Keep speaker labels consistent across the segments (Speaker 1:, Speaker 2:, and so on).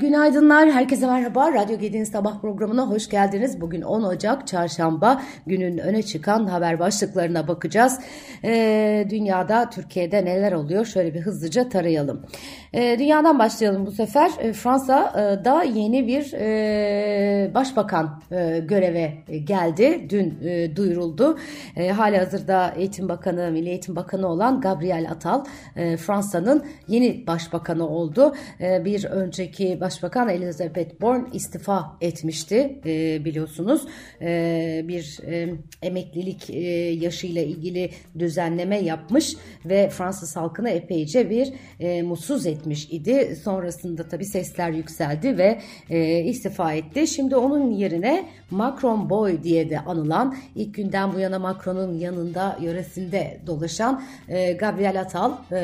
Speaker 1: Günaydınlar, herkese merhaba. Radyo Gedi'nin sabah programına hoş geldiniz. Bugün 10 Ocak Çarşamba günün öne çıkan haber başlıklarına bakacağız. Ee, dünyada, Türkiye'de neler oluyor? Şöyle bir hızlıca tarayalım. Ee, dünyadan başlayalım bu sefer. Ee, Fransa'da yeni bir e, başbakan e, göreve geldi. Dün e, duyuruldu. E, hali hazırda Eğitim Bakanı, Milli Eğitim Bakanı olan Gabriel Attal e, Fransa'nın yeni başbakanı oldu. E, bir önceki Başbakan Elizabeth Borne istifa etmişti e, biliyorsunuz. E, bir e, emeklilik e, yaşıyla ilgili düzenleme yapmış ve Fransız halkını epeyce bir e, mutsuz etmiş idi. Sonrasında tabii sesler yükseldi ve e, istifa etti. Şimdi onun yerine Macron Boy diye de anılan ilk günden bu yana Macron'un yanında yöresinde dolaşan e, Gabriel Attal e,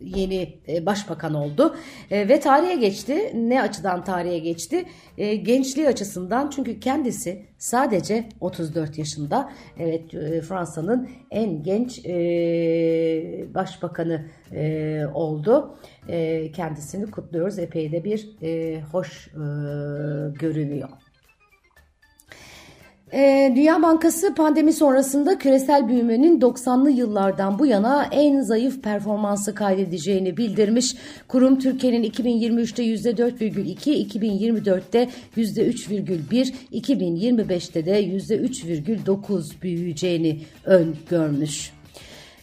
Speaker 1: yeni e, başbakan oldu e, ve tarihe geçti. Ne açıdan tarihe geçti? E, gençliği açısından çünkü kendisi sadece 34 yaşında. Evet Fransa'nın en genç başbakanı oldu. Kendisini kutluyoruz. Epey de bir hoş görünüyor. Ee, Dünya Bankası pandemi sonrasında küresel büyümenin 90'lı yıllardan bu yana en zayıf performansı kaydedeceğini bildirmiş. Kurum Türkiye'nin 2023'te %4,2, 2024'te %3,1, 2025'te de %3,9 büyüyeceğini öngörmüş.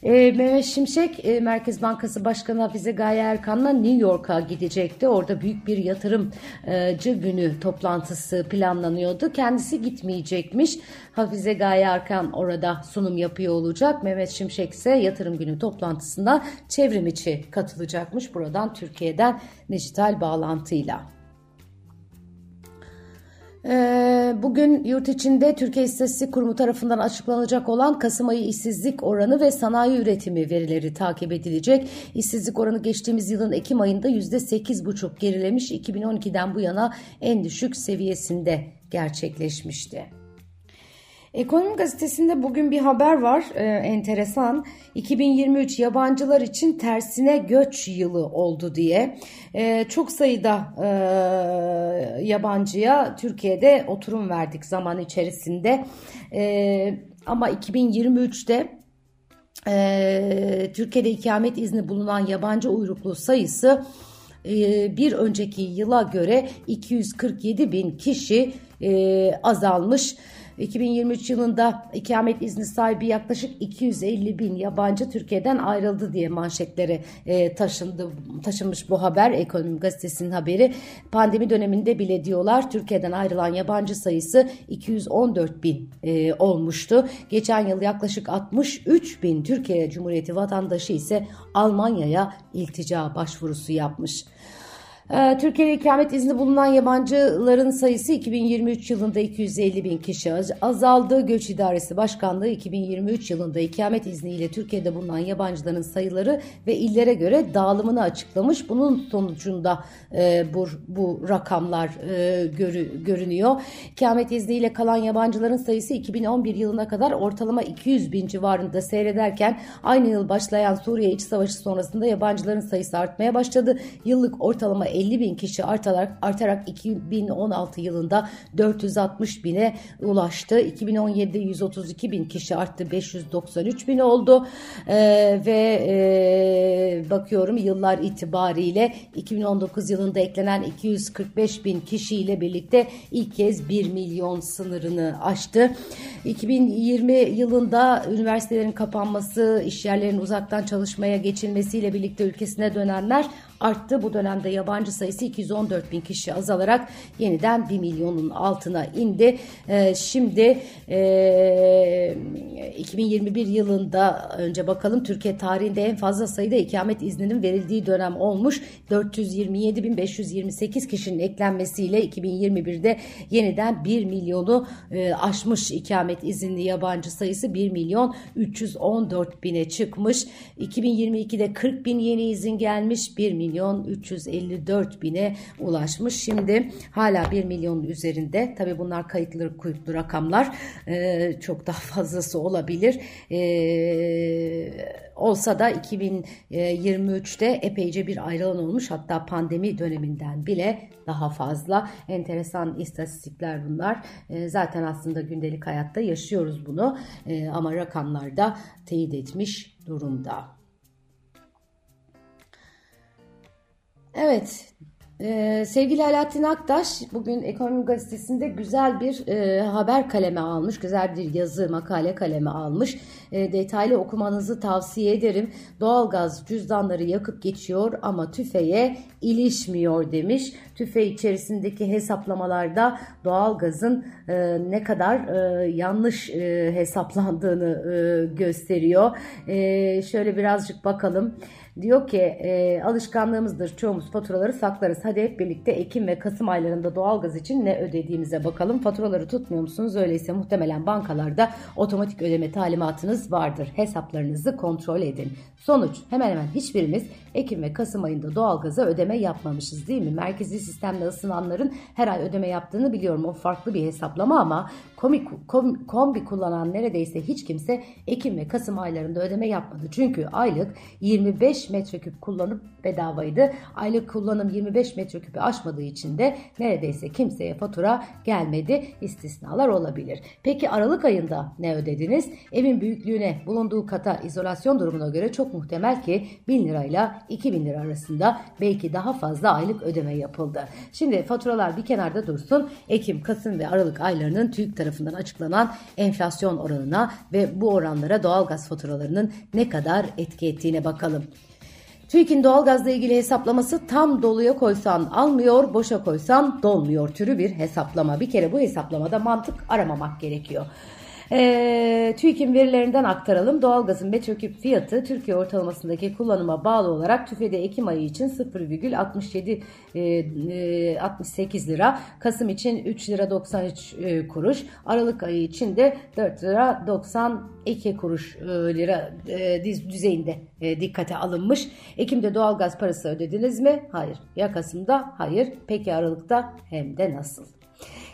Speaker 1: E, Mehmet Şimşek e, Merkez Bankası Başkanı Hafize Gaye Erkan'la New York'a gidecekti. Orada büyük bir yatırımcı günü toplantısı planlanıyordu. Kendisi gitmeyecekmiş. Hafize Gaye Erkan orada sunum yapıyor olacak. Mehmet Şimşek ise yatırım günü toplantısında çevrim içi katılacakmış. Buradan Türkiye'den dijital bağlantıyla. Ee, bugün yurt içinde Türkiye İstatistik Kurumu tarafından açıklanacak olan Kasım ayı işsizlik oranı ve sanayi üretimi verileri takip edilecek. İşsizlik oranı geçtiğimiz yılın Ekim ayında %8,5 gerilemiş 2012'den bu yana en düşük seviyesinde gerçekleşmişti. Ekonomi gazetesinde bugün bir haber var e, enteresan. 2023 yabancılar için tersine göç yılı oldu diye. E, çok sayıda e, yabancıya Türkiye'de oturum verdik zaman içerisinde. E, ama 2023'te e, Türkiye'de ikamet izni bulunan yabancı uyruklu sayısı e, bir önceki yıla göre 247 bin kişi e, azalmış. 2023 yılında ikamet izni sahibi yaklaşık 250 bin yabancı Türkiye'den ayrıldı diye manşetlere e, taşındı, taşınmış bu haber. Ekonomi Gazetesi'nin haberi. Pandemi döneminde bile diyorlar Türkiye'den ayrılan yabancı sayısı 214 bin e, olmuştu. Geçen yıl yaklaşık 63 bin Türkiye Cumhuriyeti vatandaşı ise Almanya'ya iltica başvurusu yapmış. Ee, Türkiye'de ikamet izni bulunan yabancıların sayısı 2023 yılında 250 bin kişi azaldı. Göç İdaresi Başkanlığı 2023 yılında ikamet izniyle Türkiye'de bulunan yabancıların sayıları ve illere göre dağılımını açıklamış. Bunun sonucunda e, bu, bu rakamlar e, görü, görünüyor. İkamet izniyle kalan yabancıların sayısı 2011 yılına kadar ortalama 200 bin civarında seyrederken aynı yıl başlayan Suriye İç Savaşı sonrasında yabancıların sayısı artmaya başladı. Yıllık ortalama 50 bin kişi artarak, artarak 2016 yılında 460 bine ulaştı. 2017'de 132 bin kişi arttı 593 bin oldu ee, ve e, bakıyorum yıllar itibariyle 2019 yılında eklenen 245 bin kişiyle birlikte ilk kez 1 milyon sınırını aştı. 2020 yılında üniversitelerin kapanması, işyerlerin uzaktan çalışmaya geçilmesiyle birlikte ülkesine dönenler arttı. Bu dönemde yabancı sayısı 214 bin kişi azalarak yeniden 1 milyonun altına indi. E, şimdi e, 2021 yılında önce bakalım Türkiye tarihinde en fazla sayıda ikamet izninin verildiği dönem olmuş. 427.528 kişinin eklenmesiyle 2021'de yeniden 1 milyonu e, aşmış ikamet izinli yabancı sayısı 1 milyon 314 bine çıkmış. 2022'de 40 bin yeni izin gelmiş 1 milyon milyon 354 bine ulaşmış. Şimdi hala 1 milyonun üzerinde. Tabii bunlar kayıtlı kuyutlu rakamlar. Ee, çok daha fazlası olabilir. Ee, olsa da 2023'te epeyce bir ayrılan olmuş. Hatta pandemi döneminden bile daha fazla. Enteresan istatistikler bunlar. Ee, zaten aslında gündelik hayatta yaşıyoruz bunu. Ee, ama rakamlarda teyit etmiş durumda. Evet, ee, sevgili Alaaddin Aktaş bugün Ekonomi Gazetesi'nde güzel bir e, haber kaleme almış, güzel bir yazı, makale kaleme almış. E, detaylı okumanızı tavsiye ederim. Doğalgaz cüzdanları yakıp geçiyor ama tüfeğe ilişmiyor demiş. Tüfe içerisindeki hesaplamalarda doğalgazın e, ne kadar e, yanlış e, hesaplandığını e, gösteriyor. E, şöyle birazcık bakalım. Diyor ki e, alışkanlığımızdır çoğumuz faturaları saklarız. Hadi hep birlikte Ekim ve Kasım aylarında doğalgaz için ne ödediğimize bakalım. Faturaları tutmuyor musunuz? Öyleyse muhtemelen bankalarda otomatik ödeme talimatınız vardır. Hesaplarınızı kontrol edin. Sonuç hemen hemen hiçbirimiz Ekim ve Kasım ayında doğalgaza ödeme yapmamışız değil mi? Merkezi sistemle ısınanların her ay ödeme yaptığını biliyorum. O farklı bir hesaplama ama komik, kom, kombi kullanan neredeyse hiç kimse Ekim ve Kasım aylarında ödeme yapmadı. Çünkü aylık 25 metreküp kullanıp bedavaydı. Aylık kullanım 25 metreküpü aşmadığı için de neredeyse kimseye fatura gelmedi. İstisnalar olabilir. Peki Aralık ayında ne ödediniz? Evin büyüklüğüne, bulunduğu kata, izolasyon durumuna göre çok muhtemel ki 1000 lirayla 2000 lira arasında belki daha fazla aylık ödeme yapıldı. Şimdi faturalar bir kenarda dursun. Ekim, Kasım ve Aralık aylarının TÜİK tarafından açıklanan enflasyon oranına ve bu oranlara doğalgaz faturalarının ne kadar etki ettiğine bakalım. TÜİK'in doğalgazla ilgili hesaplaması tam doluya koysan almıyor, boşa koysan dolmuyor türü bir hesaplama. Bir kere bu hesaplamada mantık aramamak gerekiyor. E, TÜİK'in verilerinden aktaralım. Doğalgazın metreküp fiyatı Türkiye ortalamasındaki kullanıma bağlı olarak TÜFE'de Ekim ayı için 0,67 e, 68 e, lira, Kasım için 3 lira 93 e, kuruş, Aralık ayı için de 4 lira 92 kuruş e, lira e, düzeyinde e, dikkate alınmış. Ekim'de doğalgaz parası ödediniz mi? Hayır. Ya Kasım'da? Hayır. Peki Aralık'ta? Hem de nasıl?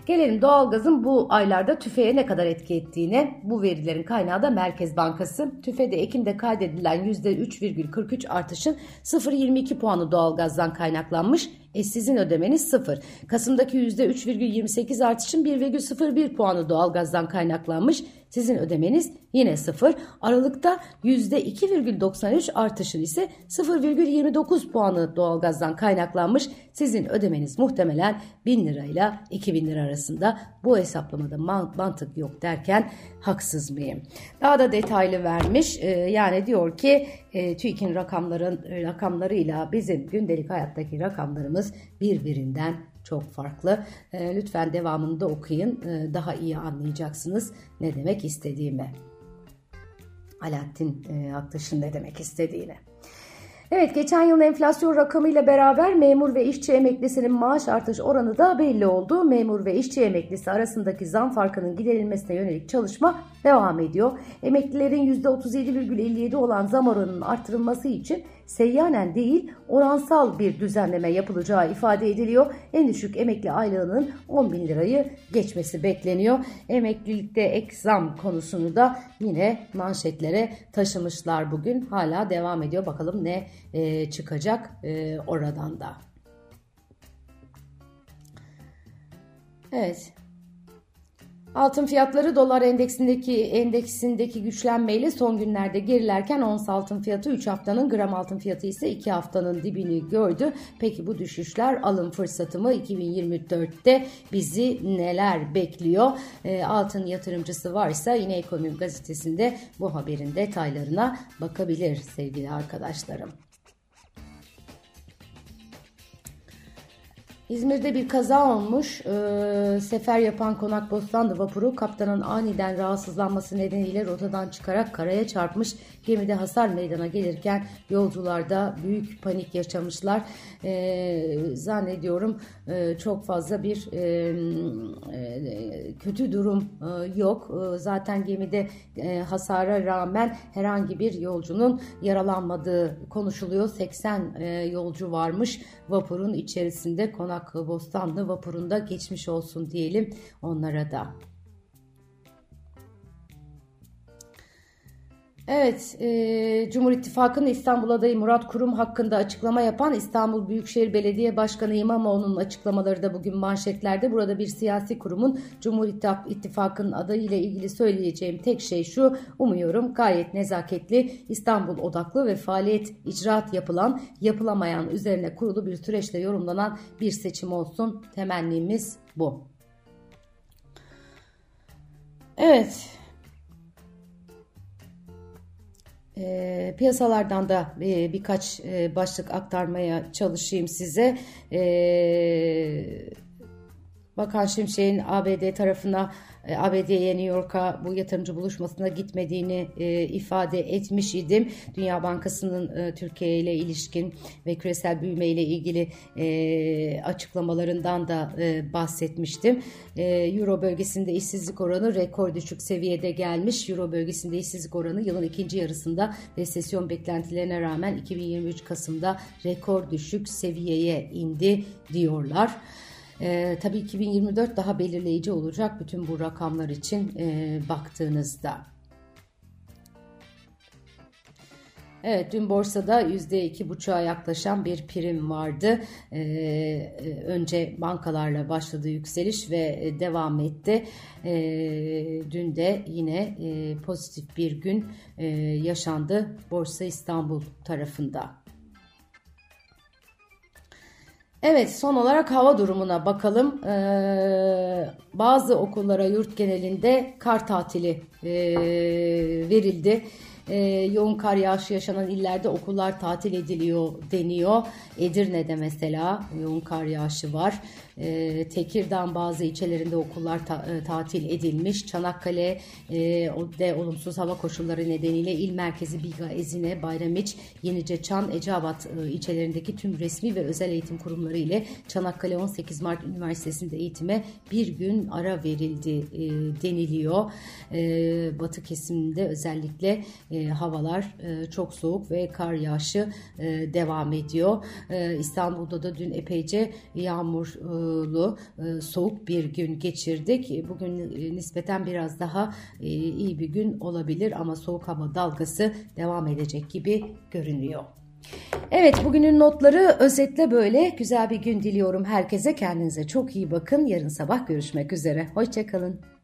Speaker 1: Gelelim doğalgazın bu aylarda tüfeğe ne kadar etki ettiğine. Bu verilerin kaynağı da Merkez Bankası. TÜFE'de Ekim'de kaydedilen %3,43 artışın 0,22 puanı doğalgazdan kaynaklanmış. E sizin ödemeniz 0. Kasım'daki %3,28 artışın 1,01 puanı doğalgazdan kaynaklanmış. Sizin ödemeniz yine 0. Aralıkta %2,93 artışın ise 0,29 puanı doğalgazdan kaynaklanmış. Sizin ödemeniz muhtemelen 1000 lirayla 2000 lira arasında. Bu hesaplamada mantık yok derken haksız mıyım? Daha da detaylı vermiş. Ee, yani diyor ki e, TÜİK'in rakamların rakamlarıyla bizim gündelik hayattaki rakamlarımız birbirinden çok farklı. E, lütfen devamını da okuyun. E, daha iyi anlayacaksınız ne demek istediğimi. Alaaddin e, Aktaş'ın ne demek istediğini. Evet geçen yılın enflasyon rakamıyla beraber memur ve işçi emeklisinin maaş artış oranı da belli oldu. Memur ve işçi emeklisi arasındaki zam farkının giderilmesine yönelik çalışma devam ediyor. Emeklilerin %37,57 olan zam oranının artırılması için seyyanen değil oransal bir düzenleme yapılacağı ifade ediliyor. En düşük emekli aylığının 10 bin lirayı geçmesi bekleniyor. Emeklilikte ek zam konusunu da yine manşetlere taşımışlar bugün. Hala devam ediyor. Bakalım ne e, çıkacak e, oradan da. Evet. Altın fiyatları dolar endeksindeki endeksindeki güçlenmeyle son günlerde gerilerken ons altın fiyatı 3 haftanın gram altın fiyatı ise 2 haftanın dibini gördü. Peki bu düşüşler alım fırsatı mı? 2024'te bizi neler bekliyor? E, altın yatırımcısı varsa yine Ekonomi Gazetesi'nde bu haberin detaylarına bakabilir sevgili arkadaşlarım. İzmir'de bir kaza olmuş. Ee, sefer yapan Konak Bostanlı vapuru kaptanın aniden rahatsızlanması nedeniyle rotadan çıkarak karaya çarpmış. Gemide hasar meydana gelirken yolcularda büyük panik yaşamışlar. Ee, zannediyorum e, çok fazla bir e, e, kötü durum e, yok. E, zaten gemide e, hasara rağmen herhangi bir yolcunun yaralanmadığı konuşuluyor. 80 e, yolcu varmış vapurun içerisinde Konak Bostanlı vapurunda geçmiş olsun diyelim onlara da. Evet, e, Cumhur İttifakı'nın İstanbul adayı Murat Kurum hakkında açıklama yapan İstanbul Büyükşehir Belediye Başkanı İmamoğlu'nun açıklamaları da bugün manşetlerde. Burada bir siyasi kurumun Cumhur İttifakı'nın adayı ile ilgili söyleyeceğim tek şey şu. Umuyorum gayet nezaketli, İstanbul odaklı ve faaliyet icraat yapılan, yapılamayan üzerine kurulu bir süreçle yorumlanan bir seçim olsun. Temennimiz bu. Evet, E, piyasalardan da e, birkaç e, başlık aktarmaya çalışayım size. E, Bakan Şimşek'in ABD tarafına ABD'ye New York'a bu yatırımcı buluşmasına gitmediğini e, ifade etmiş idim. Dünya Bankası'nın e, Türkiye ile ilişkin ve küresel büyüme ile ilgili e, açıklamalarından da e, bahsetmiştim. E, Euro bölgesinde işsizlik oranı rekor düşük seviyede gelmiş. Euro bölgesinde işsizlik oranı yılın ikinci yarısında resesyon beklentilerine rağmen 2023 Kasım'da rekor düşük seviyeye indi diyorlar. E, tabii 2024 daha belirleyici olacak bütün bu rakamlar için e, baktığınızda. Evet dün borsada %2,5'a yaklaşan bir prim vardı. Ee, önce bankalarla başladı yükseliş ve devam etti. Ee, dün de yine e, pozitif bir gün e, yaşandı Borsa İstanbul tarafında. Evet son olarak hava durumuna bakalım. Ee, bazı okullara yurt genelinde kar tatili e, verildi e, yoğun kar yağışı yaşanan illerde okullar tatil ediliyor deniyor. Edirne'de mesela yoğun kar yağışı var. E, Tekirdağ bazı ilçelerinde okullar ta, e, tatil edilmiş. Çanakkale e, de olumsuz hava koşulları nedeniyle il merkezi Biga, Ezine, Bayramiç, Yenice, Çan, Eceabat e, ilçelerindeki tüm resmi ve özel eğitim kurumları ile Çanakkale 18 Mart Üniversitesi'nde eğitime bir gün ara verildi e, deniliyor. E, batı kesiminde özellikle e, havalar e, çok soğuk ve kar yağışı e, devam ediyor. E, İstanbul'da da dün epeyce yağmurlu, e, soğuk bir gün geçirdik. Bugün e, nispeten biraz daha e, iyi bir gün olabilir ama soğuk hava dalgası devam edecek gibi görünüyor. Evet bugünün notları özetle böyle. Güzel bir gün diliyorum herkese. Kendinize çok iyi bakın. Yarın sabah görüşmek üzere. Hoşçakalın.